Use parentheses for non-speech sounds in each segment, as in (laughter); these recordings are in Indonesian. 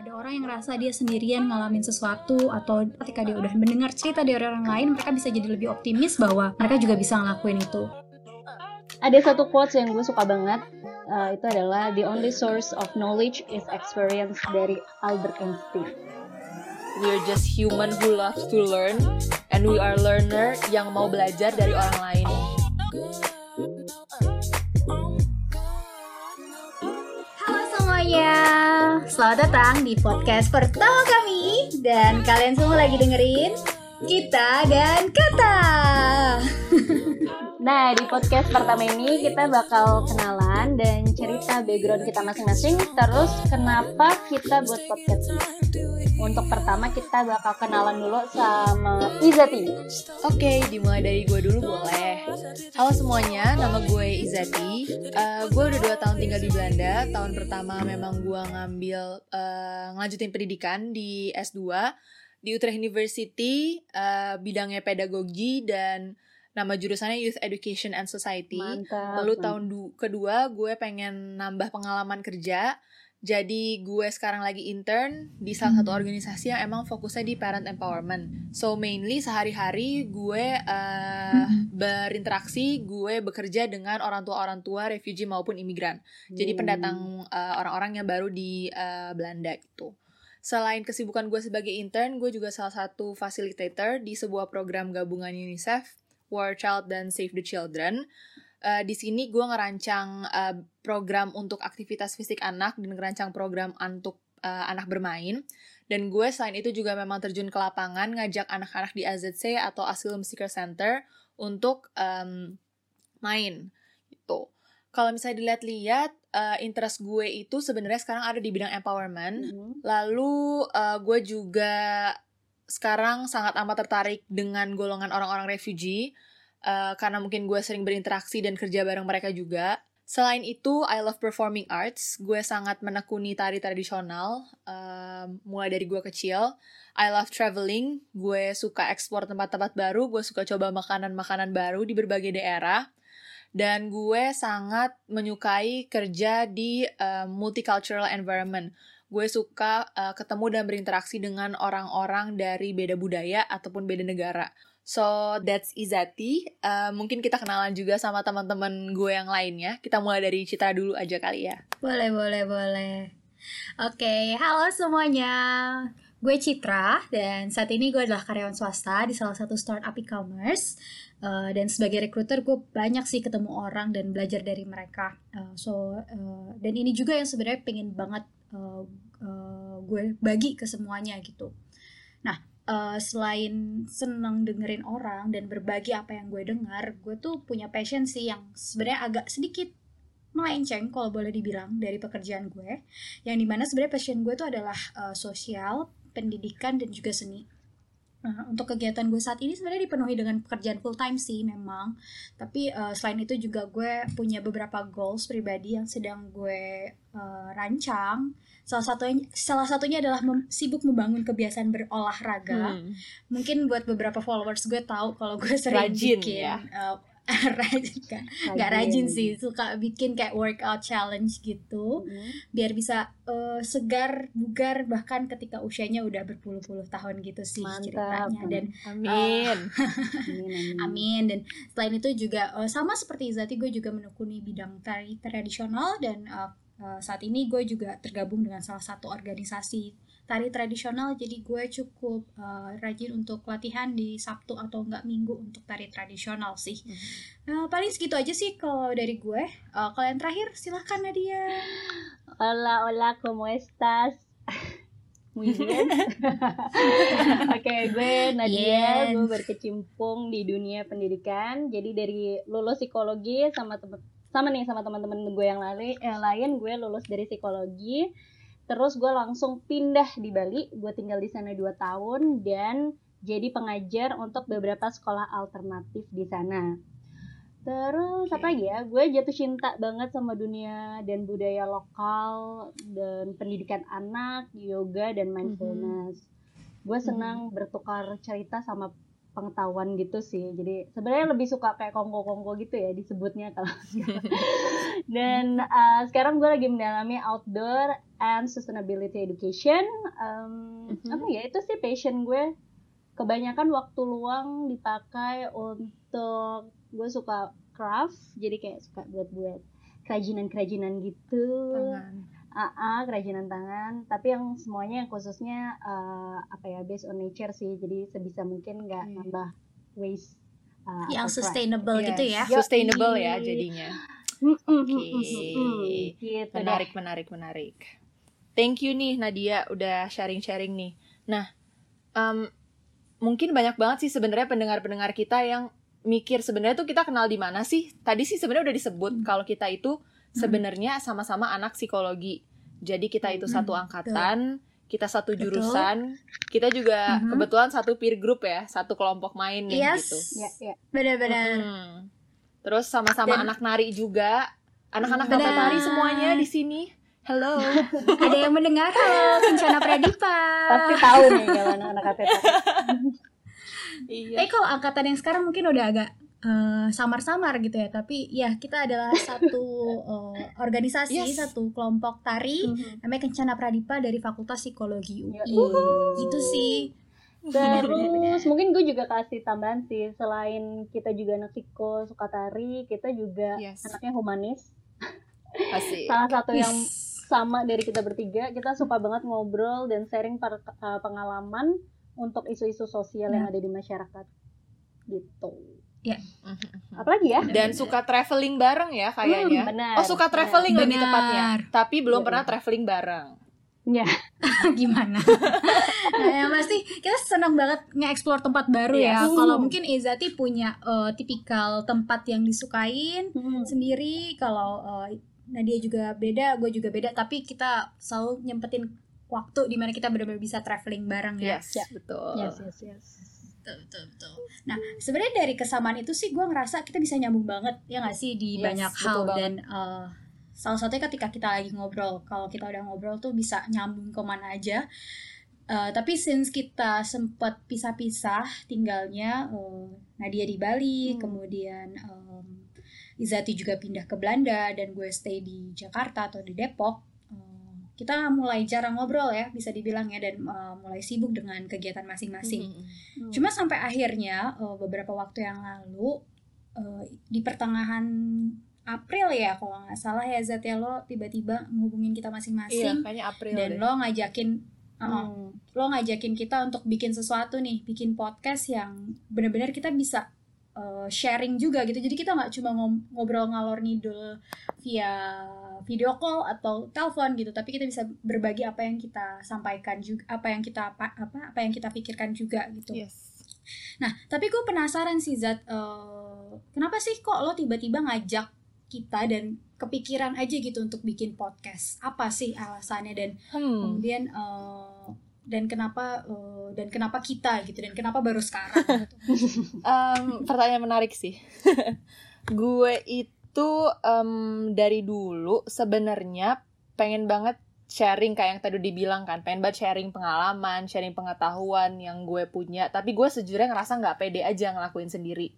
ada orang yang ngerasa dia sendirian ngalamin sesuatu atau ketika dia udah mendengar cerita dari orang lain mereka bisa jadi lebih optimis bahwa mereka juga bisa ngelakuin itu. Ada satu quotes yang gue suka banget uh, itu adalah the only source of knowledge is experience dari Albert Einstein. We're just human who loves to learn and we are learner yang mau belajar dari orang lain Selamat datang di podcast pertama kami. Dan kalian semua lagi dengerin Kita dan Kata. (laughs) Nah di podcast pertama ini kita bakal kenalan dan cerita background kita masing-masing. Terus kenapa kita buat podcast ini untuk pertama kita bakal kenalan dulu sama Izati. Oke, dimulai dari gue dulu boleh. Halo semuanya, nama gue Izati. Uh, gue udah dua tahun tinggal di Belanda. Tahun pertama memang gue ngambil uh, ngelanjutin pendidikan di S2 di Utrecht University, uh, bidangnya pedagogi dan nama jurusannya Youth Education and Society. Mantap. Lalu tahun kedua gue pengen nambah pengalaman kerja jadi gue sekarang lagi intern di salah satu hmm. organisasi yang emang fokusnya di parent empowerment. So mainly sehari-hari gue uh, berinteraksi, gue bekerja dengan orang tua orang tua refugee maupun imigran. Jadi pendatang uh, orang-orang yang baru di uh, Belanda gitu. Selain kesibukan gue sebagai intern, gue juga salah satu facilitator di sebuah program gabungan UNICEF, War Child dan Save the Children uh, di sini gue ngerancang uh, program untuk aktivitas fisik anak dan ngerancang program untuk uh, anak bermain. Dan gue selain itu juga memang terjun ke lapangan ngajak anak-anak di AZC atau Asylum Seeker Center untuk um, main gitu. Kalau misalnya dilihat-lihat, uh, interest gue itu sebenarnya sekarang ada di bidang empowerment. Mm -hmm. Lalu uh, gue juga sekarang sangat amat tertarik dengan golongan orang-orang refugee uh, karena mungkin gue sering berinteraksi dan kerja bareng mereka juga. Selain itu, I love performing arts. Gue sangat menekuni tari tradisional, uh, mulai dari gue kecil. I love traveling. Gue suka ekspor tempat-tempat baru. Gue suka coba makanan-makanan baru di berbagai daerah. Dan gue sangat menyukai kerja di uh, multicultural environment. Gue suka uh, ketemu dan berinteraksi dengan orang-orang dari beda budaya ataupun beda negara. So that's Izati. Uh, mungkin kita kenalan juga sama teman-teman gue yang lainnya. Kita mulai dari Citra dulu aja kali ya. Boleh, boleh, boleh. Oke, okay, halo semuanya. Gue Citra dan saat ini gue adalah karyawan swasta di salah satu startup e-commerce. Uh, dan sebagai recruiter gue banyak sih ketemu orang dan belajar dari mereka. Uh, so uh, dan ini juga yang sebenarnya pengen banget uh, gue bagi ke semuanya gitu. Nah, uh, selain seneng dengerin orang dan berbagi apa yang gue dengar, gue tuh punya passion sih yang sebenarnya agak sedikit melenceng kalau boleh dibilang dari pekerjaan gue, yang di mana sebenarnya passion gue tuh adalah uh, sosial, pendidikan dan juga seni. Nah, untuk kegiatan gue saat ini sebenarnya dipenuhi dengan pekerjaan full time sih memang. Tapi uh, selain itu juga gue punya beberapa goals pribadi yang sedang gue uh, rancang salah satunya salah satunya adalah mem, sibuk membangun kebiasaan berolahraga hmm. mungkin buat beberapa followers gue tahu kalau gue sering rajin bikin ya uh, (laughs) rajin nggak rajin sih suka bikin kayak workout challenge gitu hmm. biar bisa uh, segar bugar bahkan ketika usianya udah berpuluh-puluh tahun gitu sih Mantap. ceritanya dan amin. Uh, (laughs) amin amin dan selain itu juga uh, sama seperti Zati gue juga menekuni bidang tari tradisional dan uh, Eh, saat ini gue juga tergabung dengan salah satu organisasi tari tradisional jadi gue cukup uh, rajin untuk latihan di Sabtu atau enggak Minggu untuk tari tradisional sih mm-hmm. uh, paling segitu aja sih kalau dari gue uh, kalian terakhir silahkan Nadia hola hola como (laughs) Muy bien. (laughs) Oke, okay, gue Nadia, gue berkecimpung di dunia pendidikan. Jadi dari lulus psikologi sama temen sama nih sama teman-teman gue yang lain yang lain gue lulus dari psikologi terus gue langsung pindah di Bali gue tinggal di sana 2 tahun dan jadi pengajar untuk beberapa sekolah alternatif di sana terus apa lagi ya gue jatuh cinta banget sama dunia dan budaya lokal dan pendidikan anak yoga dan mhm. mindfulness mm -hmm. gue senang mm -hmm. bertukar cerita sama pengetahuan gitu sih. Jadi sebenarnya lebih suka kayak kongko-kongko gitu ya disebutnya kalau. (laughs) Dan uh, sekarang gue lagi mendalami outdoor and sustainability education. Um, Mhm. Apa ya itu sih passion gue. Kebanyakan waktu luang dipakai untuk gue suka craft, jadi kayak suka buat-buat kerajinan-kerajinan gitu. Tangan. AA kerajinan tangan tapi yang semuanya yang khususnya eh, apa ya based on nature sih jadi sebisa mungkin nggak Oke. nambah waste uh, yang sustainable gitu ya Sustainable Yoi. ya jadinya. Oke. mm. gitu deh. Menarik, menarik, menarik. Thank you nih Nadia udah sharing-sharing nih. Nah, em, mungkin banyak banget sih sebenarnya pendengar-pendengar kita yang mikir sebenarnya tuh kita kenal di mana sih? Tadi sih sebenarnya udah disebut Hmm. kalau kita itu sebenarnya sama-sama anak psikologi. Jadi kita itu Hmm, satu angkatan, kita satu Betul. jurusan, kita juga Mhm. kebetulan satu peer group ya, satu kelompok main nih Yes. gitu. ya ya benar-benar Hmm. Terus sama-sama Dan- anak nari juga. Anak-anak dapat nari semuanya di sini. Hello. (laughs) ada yang mendengar halo Kencana Pradipa pasti tahu nih kalau anak-anak KTP (laughs) iya. tapi kalau angkatan yang sekarang mungkin udah agak eh, samar-samar gitu ya tapi ya kita adalah satu (laughs) eh, organisasi Yes. satu kelompok tari Mhm. namanya Kencana Pradipa dari Fakultas Psikologi UI Yoi. gitu sih Terus mungkin gue juga kasih tambahan sih selain kita juga anak psiko suka tari, kita juga Yes. anaknya humanis. (laughs) Asik. Salah satu yang Wis. sama dari kita bertiga, kita suka banget ngobrol dan sharing per- uh, pengalaman untuk isu-isu sosial yang Ya. ada di masyarakat. Gitu. Mhm. Apalagi ya? Dan suka traveling bareng ya kayaknya. Hmm, benar. Oh suka traveling lebih Benar. tepatnya. Tapi belum Iya, pernah traveling bareng. Ya. (laughs) gimana nah, yang pasti kita senang banget nge-explore tempat baru ya Yes. kalau mungkin Izati punya eh, tipikal tempat yang disukain Hmm. sendiri kalau eh, Nadia juga beda gue juga beda tapi kita selalu nyempetin waktu di mana kita benar-benar bisa traveling bareng ya Yes, Ya. betul. Yes, yes, yes. Betul betul betul. Nah sebenarnya dari kesamaan itu sih gue ngerasa kita bisa nyambung banget ya nggak sih di Yes, banyak hal dan eh, salah satunya ketika kita lagi ngobrol kalau kita udah ngobrol tuh bisa nyambung ke mana aja. Eh, tapi since kita sempat pisah-pisah tinggalnya eh, Nadia di Bali Hmm. kemudian em, Izati juga pindah ke Belanda dan gue stay di Jakarta atau di Depok kita mulai jarang ngobrol ya bisa dibilang ya dan eh, mulai sibuk dengan kegiatan masing-masing Mhm. Hmm. Cuma sampai akhirnya eh, beberapa waktu yang lalu eh, di pertengahan April ya kalau nggak salah ya Zat ya lo tiba-tiba ngubungin kita Iya, masing-masing kayaknya April dan deh. lo ngajakin uh, Hmm. lo ngajakin kita untuk bikin sesuatu nih bikin podcast yang benar-benar kita bisa uh, sharing juga gitu jadi kita nggak cuma ngobrol ngalor ngidul via video call atau telepon gitu tapi kita bisa berbagi apa yang kita sampaikan juga apa yang kita apa apa apa yang kita pikirkan juga gitu Yes. Nah, tapi gue penasaran sih Zat, eh, kenapa sih kok lo tiba-tiba ngajak kita dan kepikiran aja gitu untuk bikin podcast? Apa sih alasannya dan Hmm. kemudian eh, dan kenapa eh, dan kenapa kita gitu dan kenapa baru sekarang? (laughs) Em, pertanyaan menarik sih. (laughs) gue itu em, dari dulu sebenarnya pengen banget sharing kayak yang tadi dibilang kan, pengen banget sharing pengalaman, sharing pengetahuan yang gue punya. Tapi gue sejujurnya ngerasa nggak pede aja ngelakuin sendiri.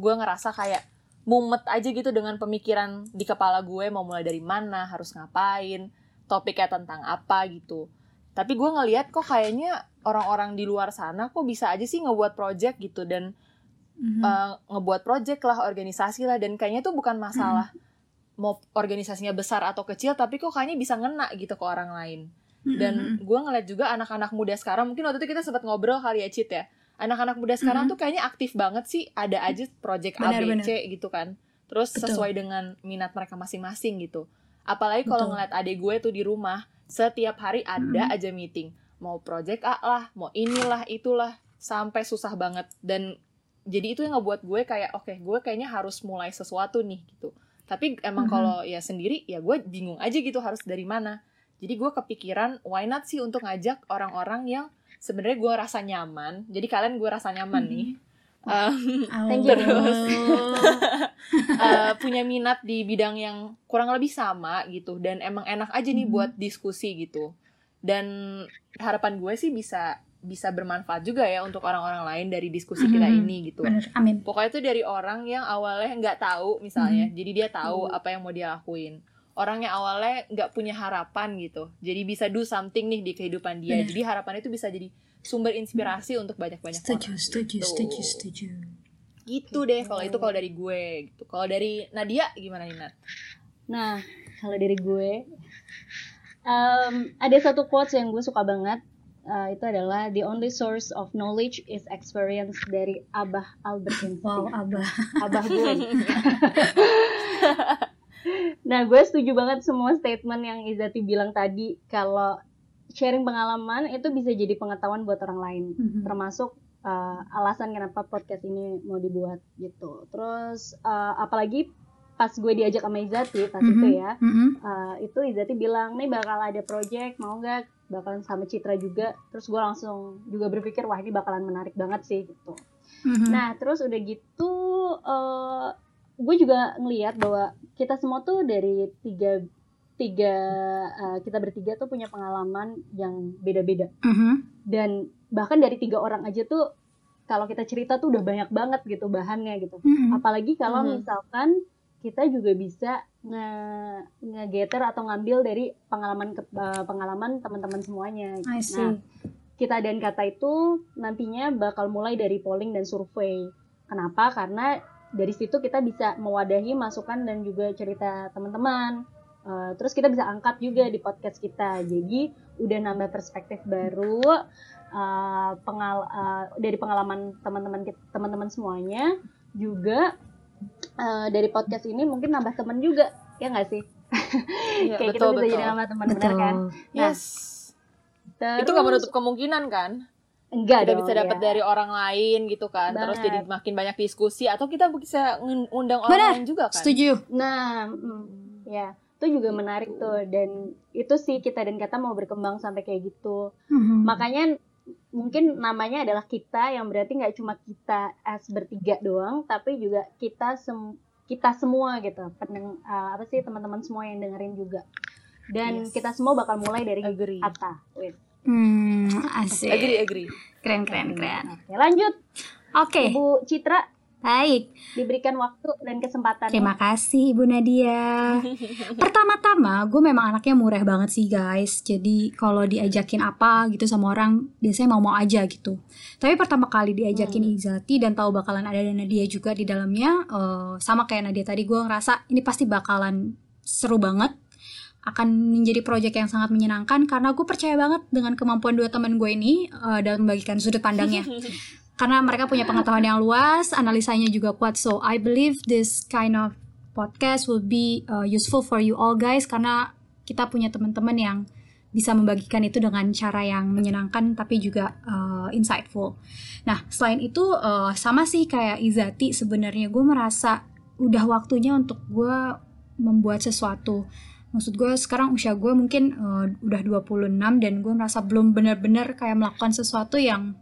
Gue ngerasa kayak mumet aja gitu dengan pemikiran di kepala gue mau mulai dari mana, harus ngapain, topiknya tentang apa gitu. Tapi gue ngeliat kok kayaknya orang-orang di luar sana kok bisa aja sih ngebuat project gitu dan Mhm. uh, ngebuat project lah, organisasi lah, dan kayaknya tuh bukan masalah mau organisasinya besar atau kecil, tapi kok kayaknya bisa ngena gitu ke orang lain. Dan Mhm. gue ngeliat juga anak-anak muda sekarang, mungkin waktu itu kita sempat ngobrol kali ya, Cit ya. Anak-anak muda sekarang Mhm. tuh kayaknya aktif banget sih, ada aja project A, B, Benar, C gitu kan. Terus Betul. sesuai dengan minat mereka masing-masing gitu. Apalagi kalau ngeliat adik gue tuh di rumah, setiap hari ada Mhm. aja meeting. Mau project A lah, mau inilah, itulah, sampai susah banget. Dan jadi itu yang ngebuat gue kayak oke gue kayaknya harus mulai sesuatu nih gitu tapi emang Mhm. kalau ya sendiri ya gue bingung aja gitu harus dari mana jadi gue kepikiran why not sih untuk ngajak orang-orang yang sebenarnya gue rasa nyaman jadi kalian gue rasa nyaman nih Um, Thank you. Terus. uh, (laughs) punya minat di bidang yang kurang lebih sama gitu dan emang enak aja nih Mhm. buat diskusi gitu dan harapan gue sih bisa bisa bermanfaat juga ya untuk orang-orang lain dari diskusi kita Mhm. ini gitu. Bener, amin. Pokoknya itu dari orang yang awalnya nggak tahu misalnya, Mhm. jadi dia tahu Mhm. apa yang mau dia lakuin. Orang yang awalnya nggak punya harapan gitu, jadi bisa do something nih di kehidupan dia. Bener. Jadi harapan itu bisa jadi sumber inspirasi untuk banyak-banyak Setuju, orang. setuju, gitu. setuju, setuju. Gitu deh kalau itu kalau dari gue gitu. Kalau dari Nadia gimana nih Nat? Nah, kalau dari gue, em, ada satu quotes yang gue suka banget. Eh, itu adalah the only source of knowledge is experience dari Abah Albert Einstein. Wow, abah. Abah gue. (laughs) nah, gue setuju banget semua statement yang Izati bilang tadi kalau sharing pengalaman itu bisa jadi pengetahuan buat orang lain Mhm. termasuk uh, alasan kenapa podcast ini mau dibuat gitu. Terus uh, apalagi pas gue diajak sama Izati pas itu Mhm. ya, Mhm. uh, itu Izati bilang nih bakal ada project mau nggak bakalan sama Citra juga. Terus gue langsung juga berpikir wah ini bakalan menarik banget sih gitu. Mhm. Nah terus udah gitu uh, gue juga ngeliat bahwa kita semua tuh dari tiga tiga uh, kita bertiga tuh punya pengalaman yang beda-beda Mhm. dan bahkan dari tiga orang aja tuh kalau kita cerita tuh udah banyak banget gitu bahannya gitu Mhm. apalagi kalau Mhm. misalkan kita juga bisa nge ngegeter atau ngambil dari pengalaman ke- eh, pengalaman teman-teman semuanya I see. nah kita dan kata itu nantinya bakal mulai dari polling dan survei kenapa karena dari situ kita bisa mewadahi masukan dan juga cerita teman-teman Eh, terus kita bisa angkat juga di podcast kita jadi udah nambah perspektif baru eh, pengal eh, dari pengalaman teman-teman teman-teman semuanya juga eh, dari podcast ini mungkin nambah teman juga ya nggak sih Iya, (laughs) kayak kita bisa jadi nambah teman benar Betul. kan Nah, Yes. Terus, Itu nggak menutup kemungkinan kan? enggak kita dong, bisa dapat ya. dari orang lain gitu kan terus Banget. jadi makin banyak diskusi atau kita bisa ngundang orang lain juga kan Setuju. Nah, mm, ya itu juga menarik tuh dan itu sih kita dan kata mau berkembang sampai kayak gitu. Mhm. Makanya mungkin namanya adalah kita yang berarti nggak cuma kita as bertiga doang, tapi juga kita sem kita semua gitu, peneng uh, apa sih teman-teman semua yang dengerin juga. Dan Yes. kita semua bakal mulai dari agree kata. Wait. Hmm, asik. agree agree Keren, keren, keren. Oke, lanjut. Oke, Ibu Citra baik. diberikan waktu dan kesempatan. Terima kasih Ibu Nadia. (laughs) Pertama-tama, gue memang anaknya murah banget sih guys. Jadi kalau diajakin apa gitu sama orang, biasanya mau-mau aja gitu. Tapi pertama kali diajakin Izati dan tahu bakalan ada Nadia juga di dalamnya, eh, sama kayak Nadia tadi, gue ngerasa ini pasti bakalan seru banget. Akan menjadi proyek yang sangat menyenangkan karena gue percaya banget dengan kemampuan dua teman gue ini eh, dalam membagikan sudut pandangnya (laughs) karena mereka punya pengetahuan yang luas, analisanya juga kuat. So I believe this kind of podcast will be uh, useful for you all guys karena kita punya teman-teman yang bisa membagikan itu dengan cara yang menyenangkan tapi juga uh, insightful. Nah selain itu uh, sama sih kayak Izati sebenarnya gue merasa udah waktunya untuk gue membuat sesuatu. Maksud gue sekarang usia gue mungkin uh, udah 26 dan gue merasa belum benar-benar kayak melakukan sesuatu yang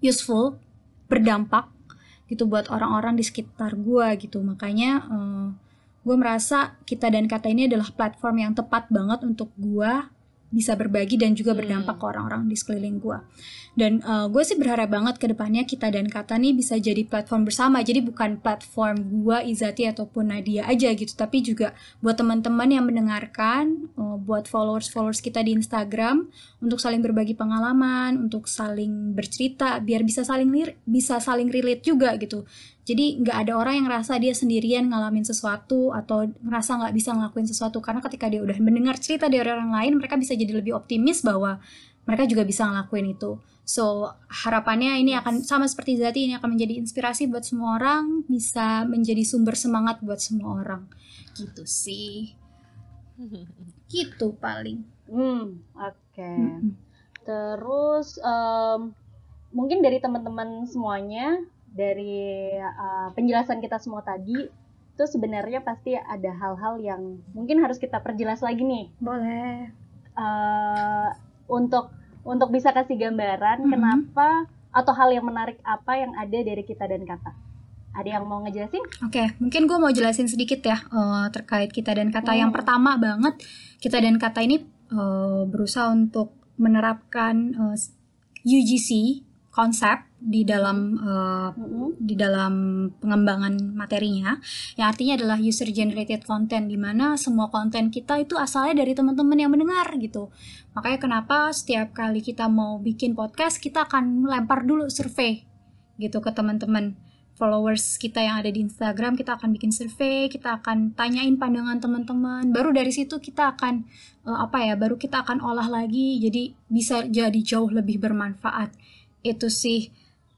useful, berdampak gitu buat orang-orang di sekitar gue gitu. Makanya eh, gue merasa kita dan kata ini adalah platform yang tepat banget untuk gue bisa berbagi dan juga berdampak Hmm. ke orang-orang di sekeliling gue. Dan gue sih berharap banget ke depannya kita dan kata nih bisa jadi platform bersama. Jadi bukan platform gue, Izati ataupun Nadia aja gitu, tapi juga buat teman-teman yang mendengarkan, eh, buat followers-followers kita di Instagram untuk saling berbagi pengalaman, untuk saling bercerita, biar bisa saling bisa saling relate juga gitu. Jadi nggak ada orang yang ngerasa dia sendirian ngalamin sesuatu atau ngerasa nggak bisa ngelakuin sesuatu karena ketika dia udah mendengar cerita dari orang lain, mereka bisa jadi lebih optimis bahwa mereka juga bisa ngelakuin itu. So harapannya ini akan sama seperti Zati ini akan menjadi inspirasi buat semua orang, bisa menjadi sumber semangat buat semua orang. Gitu sih. (laughs) Gitu paling. Hmm, oke. Mm-mm. Terus em, mungkin dari teman-teman semuanya dari uh, penjelasan kita semua tadi itu sebenarnya pasti ada hal-hal yang mungkin harus kita perjelas lagi nih Boleh. Eh, untuk untuk bisa kasih gambaran Mhm. kenapa atau hal yang menarik apa yang ada dari kita dan kata. Ada yang mau ngejelasin? Oke, mungkin gue mau jelasin sedikit ya eh, terkait kita dan kata. Yang Hmm. pertama banget, kita dan kata ini eh, berusaha untuk menerapkan s- UGC konsep di dalam uh, di dalam pengembangan materinya. Yang artinya adalah user generated content di mana semua konten kita itu asalnya dari teman-teman yang mendengar gitu. Makanya kenapa setiap kali kita mau bikin podcast kita akan melempar dulu survei gitu ke teman-teman. Followers kita yang ada di Instagram kita akan bikin survei kita akan tanyain pandangan teman-teman. Baru dari situ kita akan uh, apa ya baru kita akan olah lagi jadi bisa jadi jauh lebih bermanfaat itu sih.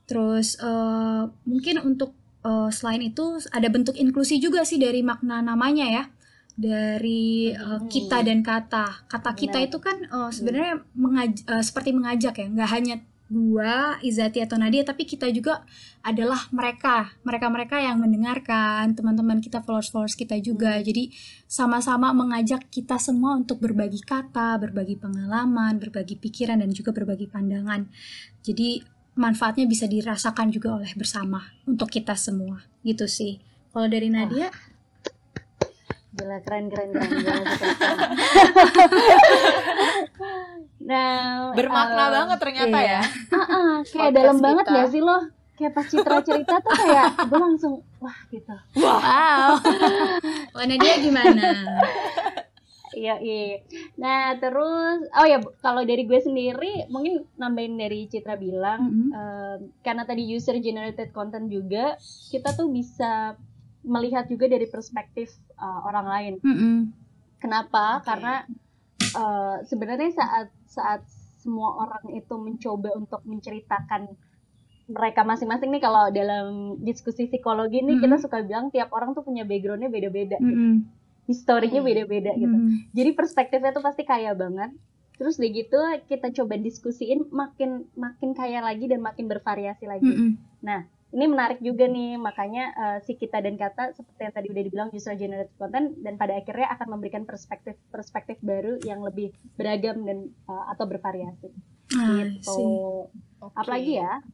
Terus uh, mungkin untuk uh, selain itu ada bentuk inklusi juga sih dari makna namanya ya. Dari uh, kita dan kata. Kata kita itu kan uh, sebenarnya mengaj uh, seperti mengajak ya. Nggak hanya gua Izati atau Nadia tapi kita juga adalah mereka. Mereka-mereka yang mendengarkan teman-teman kita followers-followers kita juga. Hmm. jadi sama-sama mengajak kita semua untuk berbagi kata berbagi pengalaman berbagi pikiran dan juga berbagi pandangan. Jadi manfaatnya bisa dirasakan juga oleh bersama untuk kita semua. Gitu sih. Kalau dari Nadia? Oh. Gila keren keren keren, (laughs) keren. Nah, bermakna uh, banget ternyata iya. ya. Uh -uh, kayak Podcast dalam kita. banget ya sih lo? Kayak pas Citra cerita tuh kayak (laughs) gue langsung wah gitu. Wow. (laughs) Warna dia gimana? Iya, iya. Nah, terus oh ya kalau dari gue sendiri mungkin nambahin dari Citra bilang mm -hmm. um, karena tadi user generated content juga kita tuh bisa melihat juga dari perspektif uh, orang lain. Mm -hmm. Kenapa? Okay. Karena uh, sebenarnya saat saat semua orang itu mencoba untuk menceritakan mereka masing-masing nih kalau dalam diskusi psikologi nih mm -hmm. kita suka bilang tiap orang tuh punya backgroundnya beda-beda mm -hmm. gitu historinya beda-beda mm -hmm. gitu jadi perspektifnya tuh pasti kaya banget terus deh gitu kita coba diskusiin makin makin kaya lagi dan makin bervariasi lagi mm -hmm. nah ini menarik juga nih makanya uh, si kita dan kata seperti yang tadi udah dibilang user generated content dan pada akhirnya akan memberikan perspektif perspektif baru yang lebih beragam dan uh, atau bervariasi. Ah, gitu. okay. apalagi ya?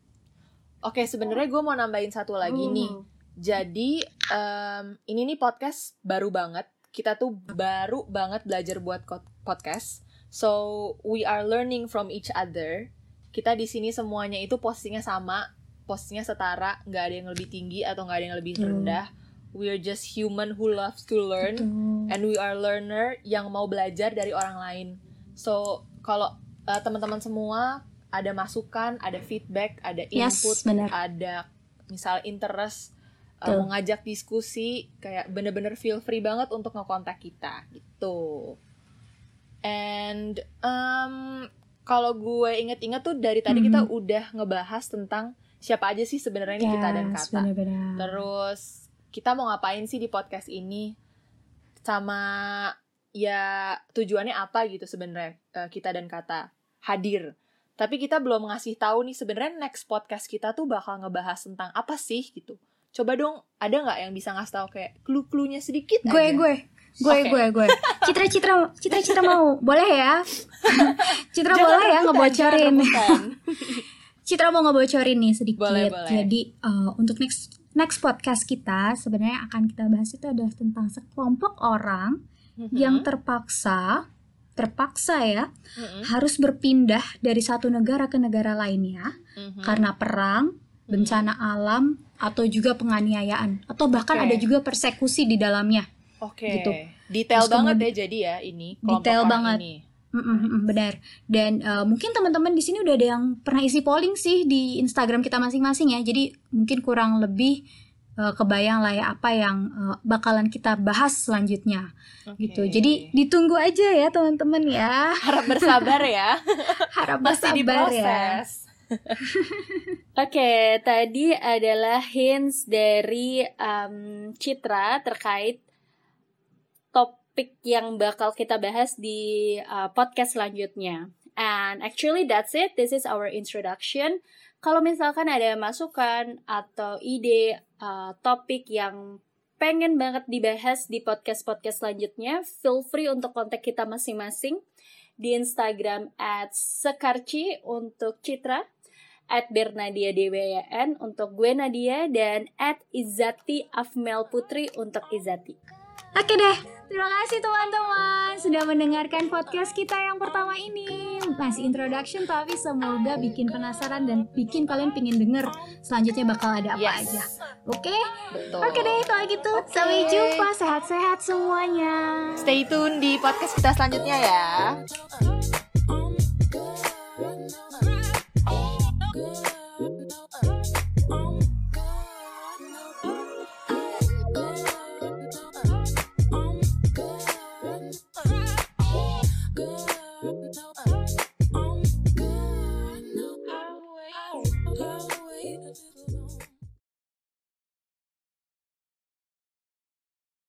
Oke okay, sebenarnya gue mau nambahin satu lagi hmm. nih. Jadi um, ini nih podcast baru banget. Kita tuh baru banget belajar buat podcast. So we are learning from each other. Kita di sini semuanya itu postingnya sama posnya setara nggak ada yang lebih tinggi atau nggak ada yang lebih rendah. We are just human who loves to learn Betul. and we are learner yang mau belajar dari orang lain. So kalau uh, teman-teman semua ada masukan ada feedback ada input yes, ada misal interest uh, mau ngajak diskusi kayak bener-bener feel free banget untuk ngekontak kita gitu. And um, kalau gue inget-inget tuh dari tadi mm -hmm. kita udah ngebahas tentang siapa aja sih sebenarnya yes, kita dan kata. Bener -bener. Terus kita mau ngapain sih di podcast ini? Sama ya tujuannya apa gitu sebenarnya uh, kita dan kata hadir. Tapi kita belum ngasih tahu nih sebenarnya next podcast kita tuh bakal ngebahas tentang apa sih gitu. Coba dong, ada nggak yang bisa ngasih tahu kayak clue-cluenya sedikit gue, aja? Gue, gue, okay. gue, gue. Citra, Citra, Citra, Citra mau, boleh ya? (laughs) Citra Jangan boleh ya ngebocorin. (laughs) Citra mau ngebocorin nih sedikit. Boleh, boleh. Jadi uh, untuk next next podcast kita sebenarnya akan kita bahas itu adalah tentang sekelompok orang mm-hmm. yang terpaksa terpaksa ya mm-hmm. harus berpindah dari satu negara ke negara lainnya mm-hmm. karena perang, mm-hmm. bencana alam atau juga penganiayaan atau bahkan okay. ada juga persekusi di dalamnya. Oke. Okay. Gitu. Detail Terus banget ya jadi ya ini. Detail banget. Ini. Mm -mm, benar. Dan uh, mungkin teman-teman di sini udah ada yang pernah isi polling sih di Instagram kita masing-masing ya. Jadi mungkin kurang lebih uh, kebayang lah ya apa yang uh, bakalan kita bahas selanjutnya. Okay. Gitu. Jadi ditunggu aja ya teman-teman ya. Harap bersabar ya. (laughs) Harap Masih bersabar ya. (laughs) Oke, okay, tadi adalah hints dari um, Citra terkait top topik yang bakal kita bahas di uh, podcast selanjutnya. And actually that's it. This is our introduction. Kalau misalkan ada masukan atau ide uh, topik yang pengen banget dibahas di podcast-podcast selanjutnya, feel free untuk kontak kita masing-masing di Instagram at sekarci untuk Citra, at Bernadia untuk gue Nadia, dan at Izati Afmel Putri untuk Izati. Oke deh, terima kasih teman-teman sudah mendengarkan podcast kita yang pertama ini. Masih introduction tapi semoga bikin penasaran dan bikin kalian pingin denger selanjutnya bakal ada apa Yes. aja. Oke? Betul. Oke deh kalau gitu. Oke. Sampai jumpa sehat-sehat semuanya. Stay tune di podcast kita selanjutnya ya.